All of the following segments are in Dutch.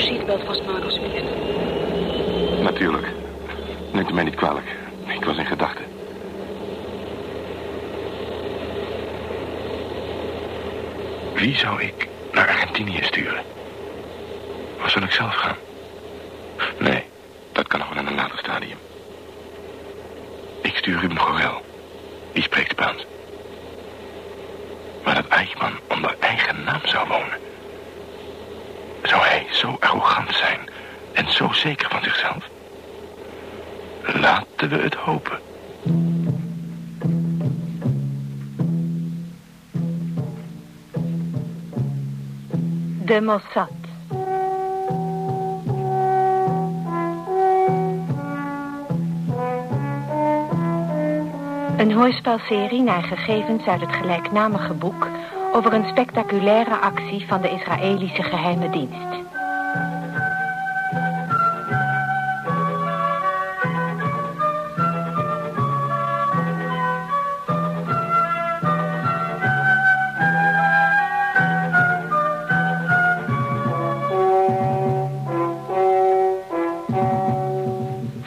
seatbelt vastmaken, alsjeblieft? Natuurlijk. Neemt u mij niet kwalijk. Ik was in gedachten. Wie zou ik De Mossad. Een hoorspelserie naar gegevens uit het gelijknamige boek... over een spectaculaire actie van de Israëlische geheime dienst.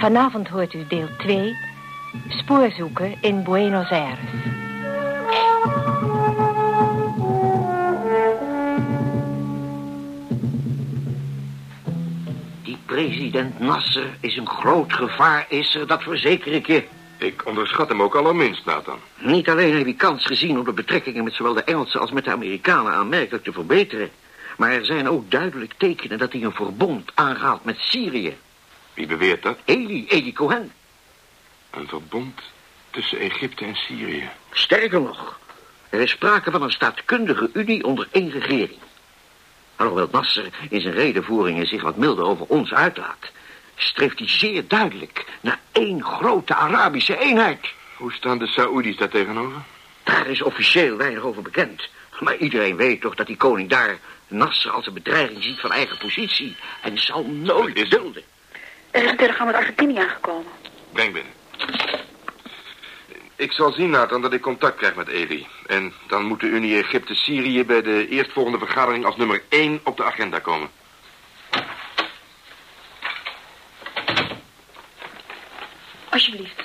Vanavond hoort u deel 2... Spoorzoeken in Buenos Aires. Die president Nasser is een groot gevaar, is er, dat verzeker ik je. Ik onderschat hem ook allerminst, Nathan. Niet alleen heb hij kans gezien om de betrekkingen met zowel de Engelsen als met de Amerikanen aanmerkelijk te verbeteren. Maar er zijn ook duidelijk tekenen dat hij een verbond aangaat met Syrië. Wie beweert dat? Eli, Eli Cohen. Een verbond tussen Egypte en Syrië. Sterker nog, er is sprake van een staatkundige unie onder één regering. Alhoewel Nasser in zijn redenvoeringen zich wat milder over ons uitlaat... streeft hij zeer duidelijk naar één grote Arabische eenheid. Hoe staan de Saoedi's daar tegenover? Daar is officieel weinig over bekend. Maar iedereen weet toch dat die koning daar Nasser als een bedreiging ziet van eigen positie... en zal nooit dulden. Er is een telegram uit Argentinië aangekomen. Breng binnen. Ik zal zien, Nathan, dat ik contact krijg met Eli. En dan moet de Unie Egypte-Syrië bij de eerstvolgende vergadering als nummer 1 op de agenda komen. Alsjeblieft.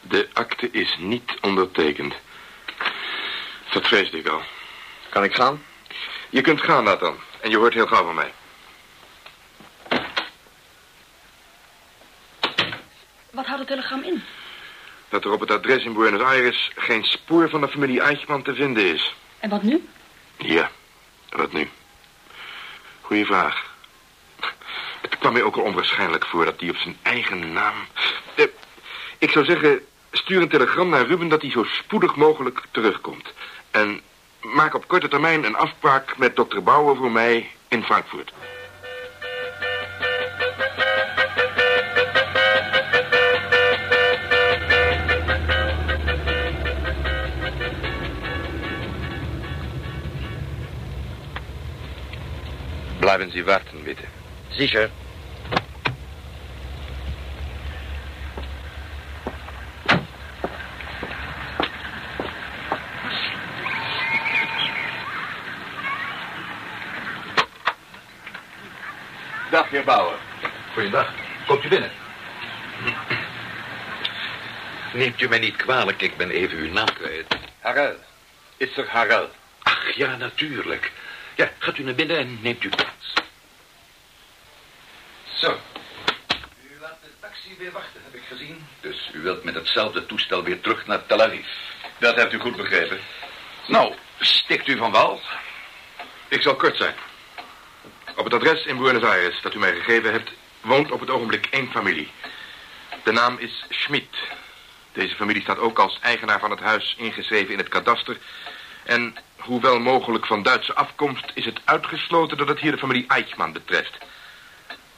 De akte is niet ondertekend. Dat vreesde ik al. Kan ik gaan? Je kunt gaan, Nathan. En je hoort heel gauw van mij. Wat houdt het telegram in? Dat er op het adres in Buenos Aires geen spoor van de familie Eichmann te vinden is. En wat nu? Ja, wat nu? Goeie vraag. Het kwam mij ook al onwaarschijnlijk voor dat hij op zijn eigen naam... Eh, ik zou zeggen, stuur een telegram naar Ruben dat hij zo spoedig mogelijk terugkomt. En maak op korte termijn een afspraak met dokter Bauer voor mij in Frankfurt. Bleiben Sie warten, bitte. Sicher. Dag, heer Bauer. Goeiedag. Komt u binnen. Neemt u mij niet kwalijk, ik ben even uw naam kwijt. Harel. Is er Harel? Ach, ja, natuurlijk. Ja, gaat u naar binnen en neemt u plaats. Zo. U laat de taxi weer wachten, heb ik gezien. Dus u wilt met hetzelfde toestel weer terug naar Tel Aviv. Dat hebt u goed begrepen. Nou, stikt u van wal? Ik zal kort zijn. Op het adres in Buenos Aires dat u mij gegeven hebt... woont op het ogenblik één familie. De naam is Schmid. Deze familie staat ook als eigenaar van het huis ingeschreven in het kadaster. En hoewel mogelijk van Duitse afkomst... is het uitgesloten dat het hier de familie Eichmann betreft.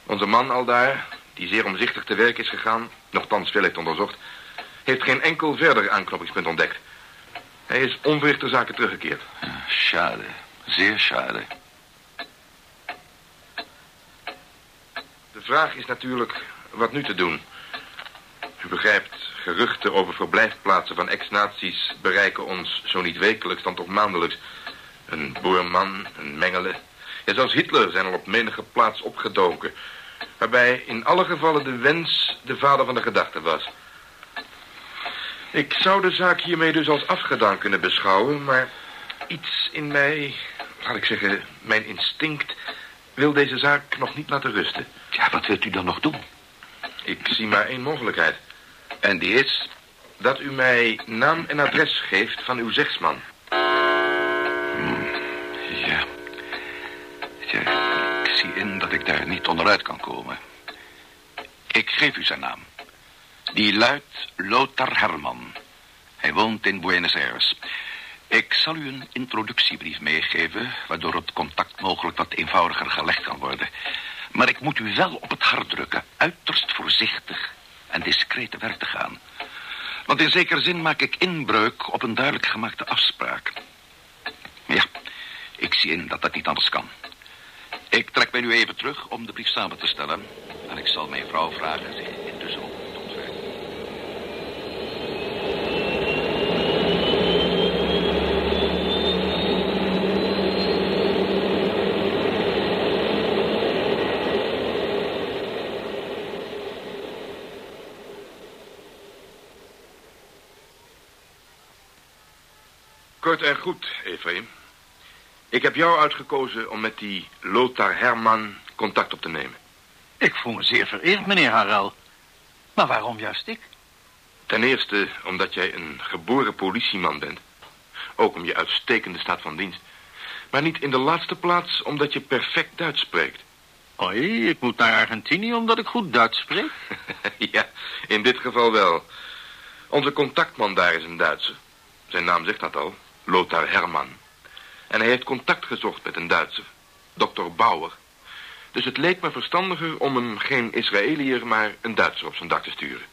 Onze man al daar, die zeer omzichtig te werk is gegaan... nogthans veel heeft onderzocht... heeft geen enkel verder aanknopingspunt ontdekt. Hij is onverrichter zaken teruggekeerd. Schade. Zeer schade. Vraag is natuurlijk wat nu te doen. U begrijpt, geruchten over verblijfplaatsen van ex-naties bereiken ons zo niet wekelijks dan toch maandelijks. Een boerman, een mengele. Ja, zelfs Hitler zijn al op menige plaats opgedoken. Waarbij in alle gevallen de wens de vader van de gedachte was. Ik zou de zaak hiermee dus als afgedaan kunnen beschouwen, maar iets in mij, laat ik zeggen, mijn instinct, wil deze zaak nog niet laten rusten. Ja, wat wilt u dan nog doen? Ik zie maar één mogelijkheid. En die is? Dat u mij naam en adres geeft van uw zegsman. Ja. Ja, ik zie in dat ik daar niet onderuit kan komen. Ik geef u zijn naam. Die luidt Lothar Herman. Hij woont in Buenos Aires. Ik zal u een introductiebrief meegeven... waardoor het contact mogelijk wat eenvoudiger gelegd kan worden. Maar ik moet u wel op het hart drukken... uiterst voorzichtig en discreet te werk te gaan. Want in zekere zin maak ik inbreuk op een duidelijk gemaakte afspraak. Ja, ik zie in dat dat niet anders kan. Ik trek mij nu even terug om de brief samen te stellen. En ik zal mijn vrouw vragen intussen op te ontfermen. Kort en goed, Ephraim. Ik heb jou uitgekozen om met die Lothar Herman contact op te nemen. Ik voel me zeer vereerd, meneer Harel. Maar waarom juist ik? Ten eerste omdat jij een geboren politieman bent. Ook om je uitstekende staat van dienst. Maar niet in de laatste plaats omdat je perfect Duits spreekt. Oei, ik moet naar Argentinië omdat ik goed Duits spreek. ja, in dit geval wel. Onze contactman daar is een Duitser. Zijn naam zegt dat al, Lothar Herman. En hij heeft contact gezocht met een Duitser, dokter Bauer. Dus het leek me verstandiger om hem geen Israëliër, maar een Duitser op zijn dak te sturen.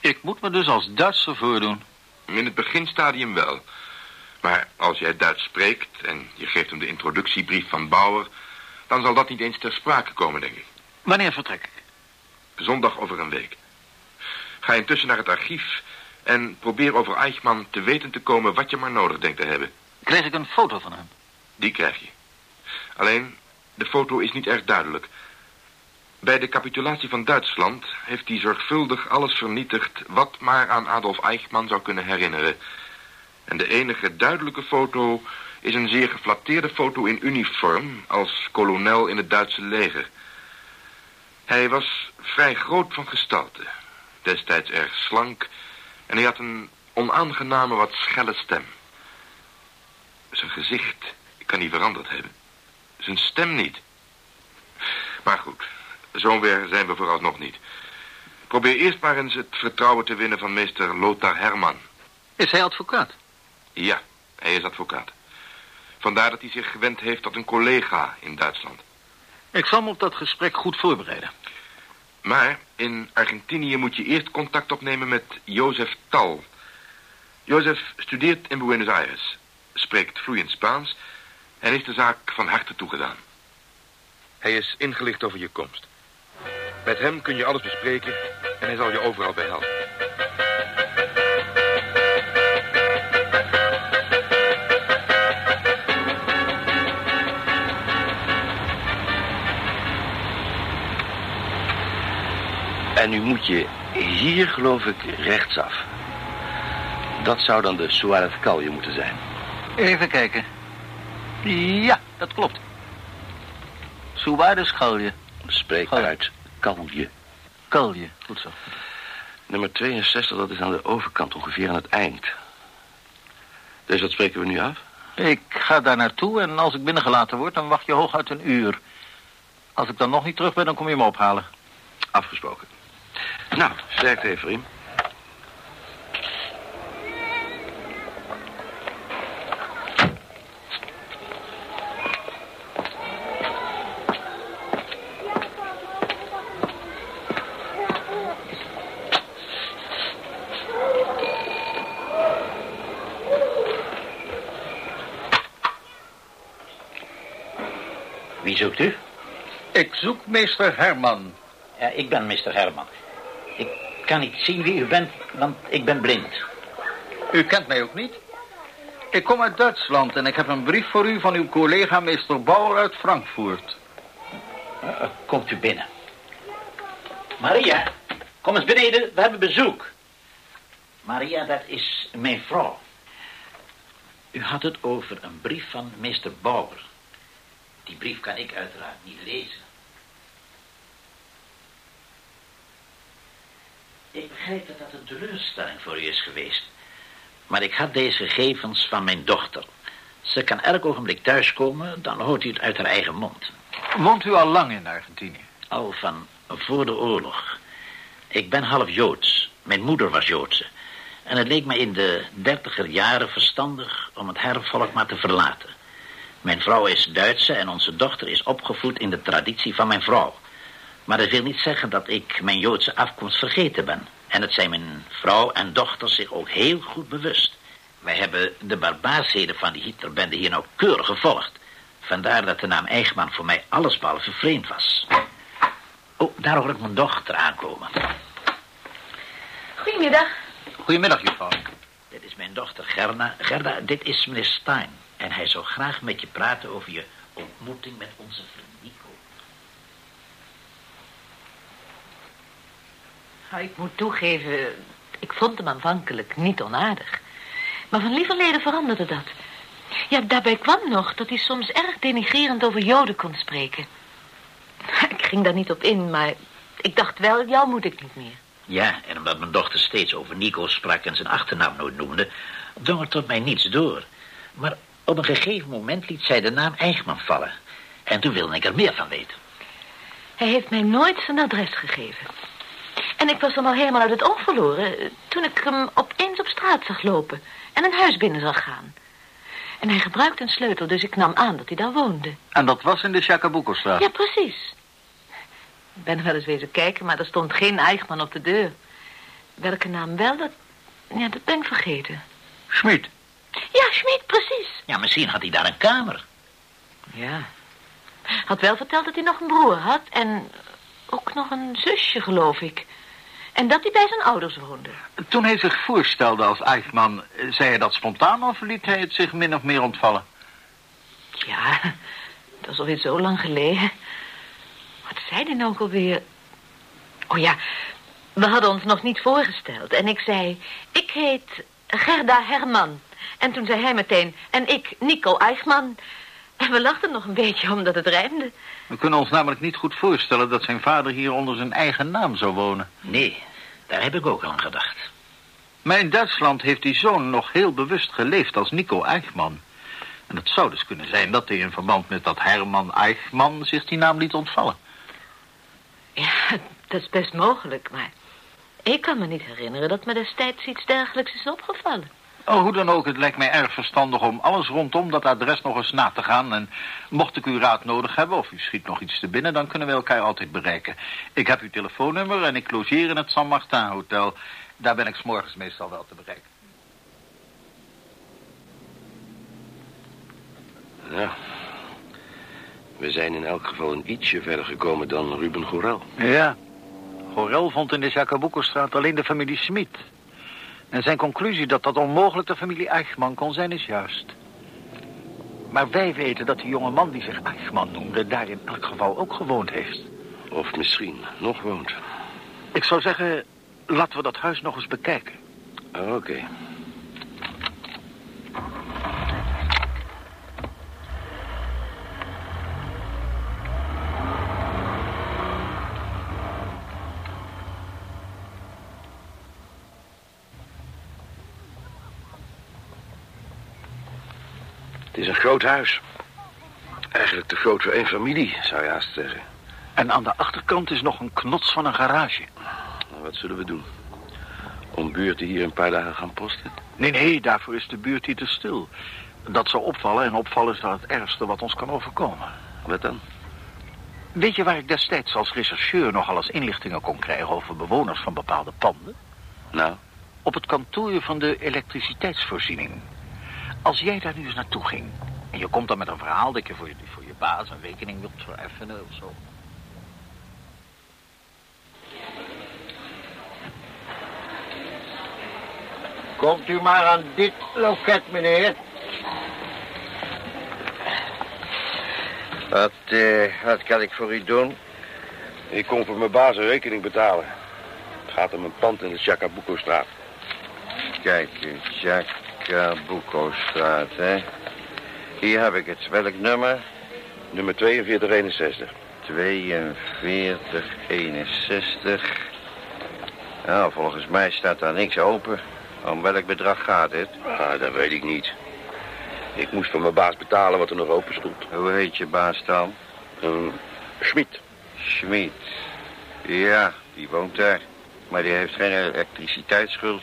Ik moet me dus als Duitser voordoen. In het beginstadium wel. Maar als jij Duits spreekt en je geeft hem de introductiebrief van Bauer... dan zal dat niet eens ter sprake komen, denk ik. Wanneer vertrek ik? Zondag over een week. Ga intussen naar het archief en probeer over Eichmann te weten te komen wat je maar nodig denkt te hebben. Krijg ik een foto van hem? Die krijg je. Alleen, de foto is niet erg duidelijk. Bij de capitulatie van Duitsland heeft hij zorgvuldig alles vernietigd... wat maar aan Adolf Eichmann zou kunnen herinneren. En de enige duidelijke foto is een zeer geflatteerde foto in uniform... als kolonel in het Duitse leger. Hij was vrij groot van gestalte. Destijds erg slank... en hij had een onaangename, wat schelle stem. Zijn gezicht kan niet veranderd hebben. Zijn stem niet. Maar goed, zover zijn we vooralsnog niet. Probeer eerst maar eens het vertrouwen te winnen van meester Lothar Herman. Is hij advocaat? Ja, hij is advocaat. Vandaar dat hij zich gewend heeft tot een collega in Duitsland. Ik zal me op dat gesprek goed voorbereiden. Maar in Argentinië moet je eerst contact opnemen met Jozef Tal. Jozef studeert in Buenos Aires, spreekt vloeiend Spaans en heeft de zaak van harte toegedaan. Hij is ingelicht over je komst. Met hem kun je alles bespreken en hij zal je overal bij helpen. En nu moet je hier, geloof ik, rechtsaf. Dat zou dan de Suarez Kalje moeten zijn. Even kijken. Ja, dat klopt. Suarez Galje. Spreek uit. Kalje. Kalje, goed zo. Nummer 62, dat is aan de overkant, ongeveer aan het eind. Dus dat spreken we nu af? Ik ga daar naartoe en als ik binnengelaten word, dan wacht je hooguit een uur. Als ik dan nog niet terug ben, dan kom je me ophalen. Afgesproken. Nou, sterkte vriend. Wie zoekt u? Ik zoek meester Herman. Ja, ik ben Mr. Herman. Kan niet zien wie u bent, want ik ben blind. U kent mij ook niet? Ik kom uit Duitsland en ik heb een brief voor u van uw collega meester Bauer uit Frankfurt. Uh, komt u binnen. Maria, kom eens beneden, we hebben bezoek. Maria, dat is mijn vrouw. U had het over een brief van meester Bauer. Die brief kan ik uiteraard niet lezen. Ik begrijp dat dat een teleurstelling voor u is geweest. Maar ik had deze gegevens van mijn dochter. Ze kan elk ogenblik thuiskomen, dan hoort u het uit haar eigen mond. Woont u al lang in Argentinië? Al van voor de oorlog. Ik ben half Joods. Mijn moeder was Joodse. En het leek me in de dertiger jaren verstandig om het hervolk maar te verlaten. Mijn vrouw is Duitse en onze dochter is opgevoed in de traditie van mijn vrouw. Maar dat wil niet zeggen dat ik mijn Joodse afkomst vergeten ben. En het zijn mijn vrouw en dochter zich ook heel goed bewust. Wij hebben de barbaarsheden van die Hitlerbende hier nauwkeurig gevolgd. Vandaar dat de naam Eichmann voor mij allesbehalve vreemd was. Oh, daar hoor ik mijn dochter aankomen. Goedemiddag. Goedemiddag, juffrouw. Dit is mijn dochter Gerda. Gerda, dit is meneer Stein. En hij zou graag met je praten over je ontmoeting met onze vriend Nico. Nou, ik moet toegeven, ik vond hem aanvankelijk niet onaardig. Maar van lieverleden veranderde dat. Ja, daarbij kwam nog dat hij soms erg denigrerend over Joden kon spreken. Ik ging daar niet op in, maar ik dacht wel, jou moet ik niet meer. Ja, en omdat mijn dochter steeds over Nico sprak en zijn achternaam nooit noemde, drong er tot mij niets door. Maar op een gegeven moment liet zij de naam Eichmann vallen. En toen wilde ik er meer van weten. Hij heeft mij nooit zijn adres gegeven. En ik was hem al helemaal uit het oog verloren... eh, toen ik hem opeens op straat zag lopen... en een huis binnen zag gaan. En hij gebruikte een sleutel, dus ik nam aan dat hij daar woonde. En dat was in de Chacabuco-straat? Ja, precies. Ik ben wel eens wezen kijken, maar er stond geen Eichmann op de deur. Welke naam wel, dat, ja, dat ben ik vergeten. Schmid. Ja, Schmid, precies. Ja, misschien had hij daar een kamer. Ja. Had wel verteld dat hij nog een broer had en ook nog een zusje, geloof ik. En dat hij bij zijn ouders woonde. Toen hij zich voorstelde als Eichmann, eh, zei hij dat spontaan of liet hij het zich min of meer ontvallen? Ja, dat is alweer zo lang geleden. Wat zei hij nou ook alweer? Oh ja, we hadden ons nog niet voorgesteld. En ik zei, ik heet Gerda Herman. En toen zei hij meteen, en ik Nico Eichmann. En we lachten nog een beetje omdat het rijmde. We kunnen ons namelijk niet goed voorstellen dat zijn vader hier onder zijn eigen naam zou wonen. Nee, daar heb ik ook al aan gedacht. Maar in Duitsland heeft die zoon nog heel bewust geleefd als Nico Eichmann. En het zou dus kunnen zijn dat hij in verband met dat Herman Eichmann zich die naam liet ontvallen. Ja, dat is best mogelijk, maar... Ik kan me niet herinneren dat me destijds iets dergelijks is opgevallen. Oh, hoe dan ook, het lijkt mij erg verstandig om alles rondom dat adres nog eens na te gaan. En mocht ik uw raad nodig hebben of u schiet nog iets te binnen, dan kunnen we elkaar altijd bereiken. Ik heb uw telefoonnummer en ik logeer in het San Martin Hotel. Daar ben ik 's morgens meestal wel te bereiken. Ja. We zijn in elk geval een ietsje verder gekomen dan Ruben Gorel. Ja. Gorel vond in de Jacabuco-straat alleen de familie Smit. En zijn conclusie dat dat onmogelijk de familie Eichmann kon zijn is juist. Maar wij weten dat die jonge man die zich Eichmann noemde... daar in elk geval ook gewoond heeft. Of misschien nog woont. Ik zou zeggen, laten we dat huis nog eens bekijken. Oké. Het is een groot huis. Eigenlijk te groot voor één familie, zou je haast zeggen. En aan de achterkant is nog een knots van een garage. Nou, wat zullen we doen? Om buurten hier een paar dagen gaan posten? Nee, nee, daarvoor is de buurt hier te stil. Dat zou opvallen en opvallen is dan het ergste wat ons kan overkomen. Wat dan? Weet je waar ik destijds als rechercheur nogal eens inlichtingen kon krijgen over bewoners van bepaalde panden? Nou, Op het kantoor van de elektriciteitsvoorziening. Als jij daar nu eens naartoe ging... En je komt dan met een verhaal dat je voor je, voor je baas een rekening wilt vereffenen of zo. Komt u maar aan dit loket, meneer. Wat, eh, wat kan ik voor u doen? Ik kom voor mijn baas een rekening betalen. Het gaat om een pand in de Chacabuco-straat. Kijk, Chacabuco-straat, hè? Hier heb ik het. Welk nummer? Nummer 4261. 4261. Nou, volgens mij staat daar niks open. Om welk bedrag gaat het? Ah, dat weet ik niet. Ik moest voor mijn baas betalen wat er nog open stond. Hoe heet je baas dan? Een Schmid. Schmid. Ja, die woont daar. Maar die heeft geen elektriciteitsschuld.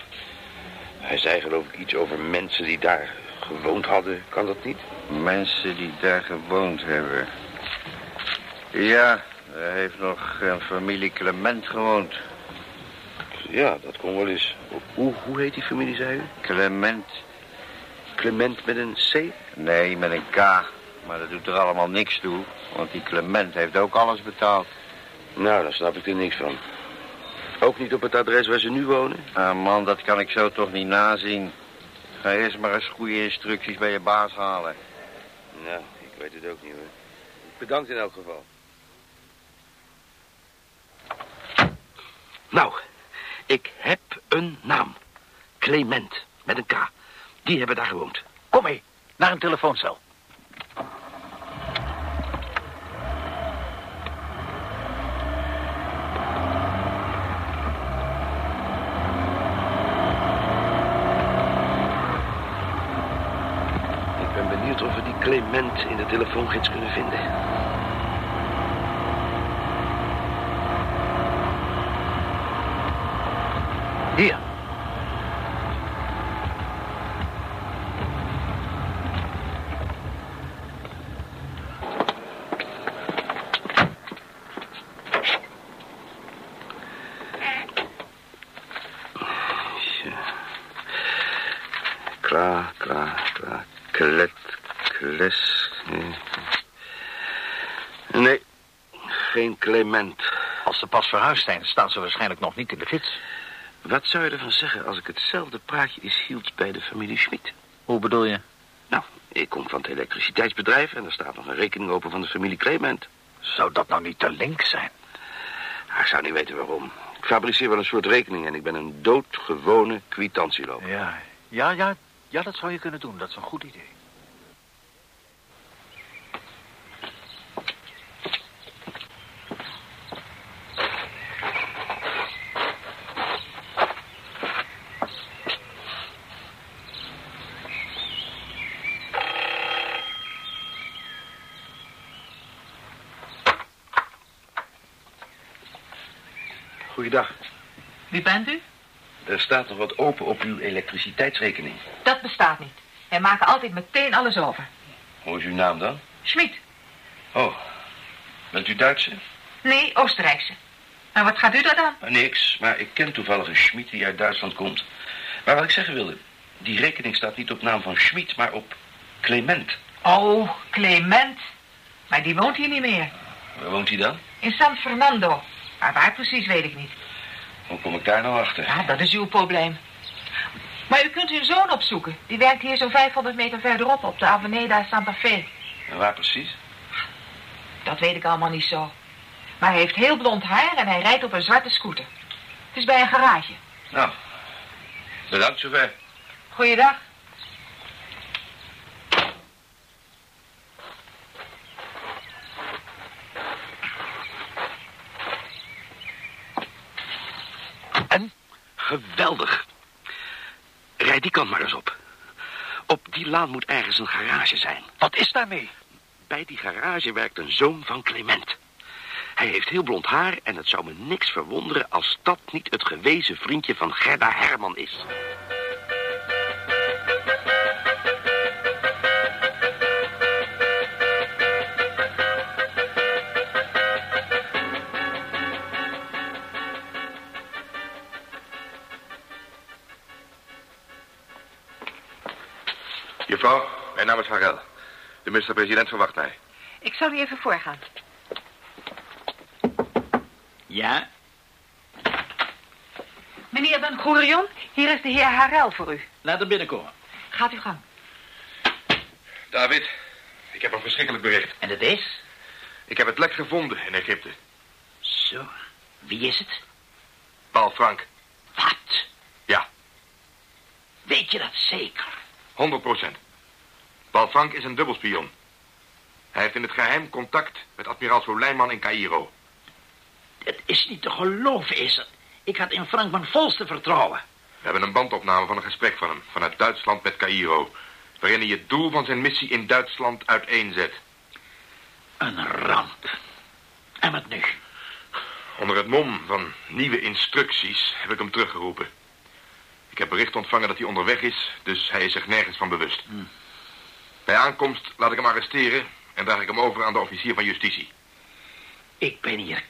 Hij zei geloof ik iets over mensen die daar gewoond hadden. Kan dat niet? Mensen die daar gewoond hebben. Ja, er heeft nog een familie Clement gewoond. Ja, dat kon wel eens. Hoe, hoe heet die familie, zei u? Clement. Clement met een C? Nee, met een K. Maar dat doet er allemaal niks toe. Want die Clement heeft ook alles betaald. Nou, daar snap ik er niks van. Ook niet op het adres waar ze nu wonen? Ah man, dat kan ik zo toch niet nazien. Ga eerst maar eens goede instructies bij je baas halen. Nou, ik weet het ook niet hoor. Bedankt in elk geval. Nou, ik heb een naam. Clement, met een K. Die hebben daar gewoond. Kom mee, naar een telefooncel. Ik ben benieuwd of we die Clement in de telefoongids kunnen vinden. Hier. Kla, kla, kla. Klet, kles. Nee. nee, geen Clement. Als ze pas verhuisd zijn, staan ze waarschijnlijk nog niet in de gids. Wat zou je ervan zeggen als ik hetzelfde praatje eens hield bij de familie Schmid? Hoe bedoel je? Nou, ik kom van het elektriciteitsbedrijf en er staat nog een rekening open van de familie Clement. Zou dat nou niet te link zijn? Ah, Ik zou niet weten waarom. Ik fabriceer wel een soort rekening en ik ben een doodgewone kwitantieloper. Ja, ja, ja, ja, dat zou je kunnen doen. Dat is een goed idee. Goeiedag. Wie bent u? Er staat nog wat open op uw elektriciteitsrekening. Dat bestaat niet. Wij maken altijd meteen alles over. Hoe is uw naam dan? Schmid. Oh, bent u Duitse? Nee, Oostenrijkse. Maar wat gaat u daar dan? Niks, maar ik ken toevallig een Schmid die uit Duitsland komt. Maar wat ik zeggen wilde, die rekening staat niet op naam van Schmid, maar op Clement. Oh, Clement. Maar die woont hier niet meer. Waar woont hij dan? In San Fernando. Maar waar precies weet ik niet. Hoe kom ik daar nou achter? Ja, dat is uw probleem. Maar u kunt uw zoon opzoeken. Die werkt hier zo'n 500 meter verderop op de Avenida Santa Fe. En waar precies? Dat weet ik allemaal niet zo. Maar hij heeft heel blond haar en hij rijdt op een zwarte scooter. Het is bij een garage. Nou, bedankt zover. Goeiedag. En? Geweldig. Rijd die kant maar eens op. Op die laan moet ergens een garage zijn. Wat is daarmee? Bij die garage werkt een zoon van Clement. Hij heeft heel blond haar en het zou me niks verwonderen als dat niet het gewezen vriendje van Gerda Herman is. Juffrouw, mijn naam is Harel. De minister-president verwacht mij. Ik zal u even voorgaan. Ja, Meneer Ben Goerion, hier is de heer Harel voor u. laat hem binnenkomen. Gaat u gang. David, ik heb een verschrikkelijk bericht. En het is? Ik heb het lek gevonden in Egypte. Zo, wie is het? Paul Frank. Wat? Ja, Weet je dat zeker? 100 procent. Paul Frank is een dubbelspion. Hij heeft in het geheim contact met admiraal Soleiman in Cairo. Het is niet te geloven, is het. Ik had in Frank mijn volste vertrouwen. We hebben een bandopname van een gesprek van hem vanuit Duitsland met Cairo. Waarin hij het doel van zijn missie in Duitsland uiteenzet. Een ramp. En wat nu? Onder het mom van nieuwe instructies heb ik hem teruggeroepen. Ik heb bericht ontvangen dat hij onderweg is, dus hij is zich nergens van bewust. Bij aankomst laat ik hem arresteren en draag ik hem over aan de officier van justitie. Ik ben hier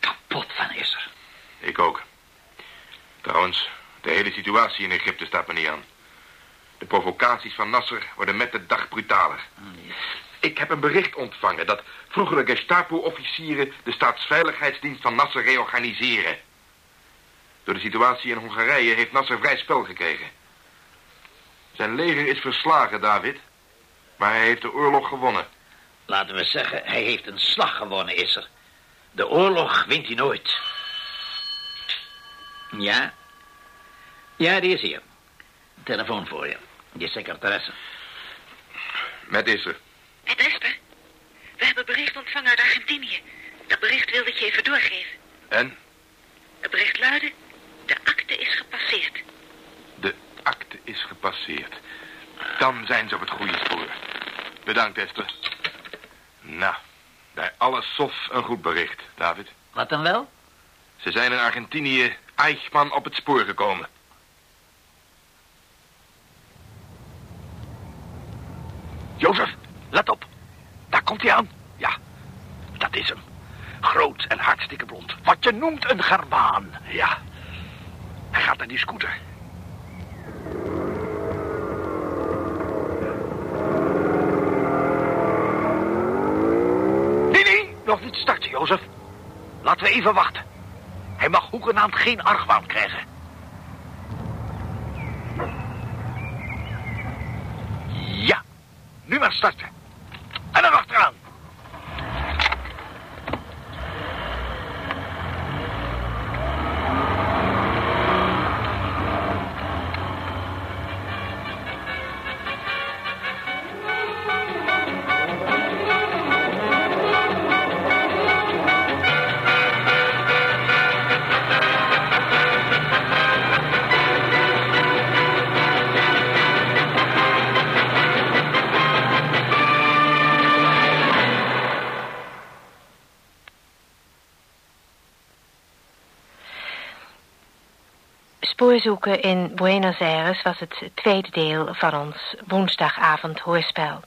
kapot van, is er. Ik ook. Trouwens, de hele situatie in Egypte staat me niet aan. De provocaties van Nasser worden met de dag brutaler. Ik heb een bericht ontvangen dat vroegere Gestapo-officieren de staatsveiligheidsdienst van Nasser reorganiseren. Door de situatie in Hongarije heeft Nasser vrij spel gekregen. Zijn leger is verslagen, David. Maar hij heeft de oorlog gewonnen. Laten we zeggen, hij heeft een slag gewonnen, is er. De oorlog wint hij nooit. Ja? Ja, die is hier. Telefoon voor je. Je secretaresse. Met Isser. Het Esther, we hebben bericht ontvangen uit Argentinië. Dat bericht wilde ik je even doorgeven. En Het bericht luidde, de akte is gepasseerd. de akte is gepasseerd. Dan zijn ze op het goede spoor. Bedankt, Esther. Nou, bij alle sof een goed bericht, David. Wat dan wel? Ze zijn in Argentinië Eichmann op het spoor gekomen. Jozef, let op. Daar komt hij aan. Ja, dat is hem. Groot en hartstikke blond. Wat je noemt een Germaan. Ja, hij gaat naar die scooter. Nee, nee, nog niet starten, Jozef. Laten we even wachten. Hij mag hoegenaamd geen argwaan krijgen. Ja, nu maar starten. Spoorzoeken in Buenos Aires was het tweede deel van ons woensdagavond hoorspel.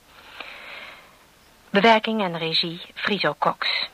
Bewerking en regie Friso Cox.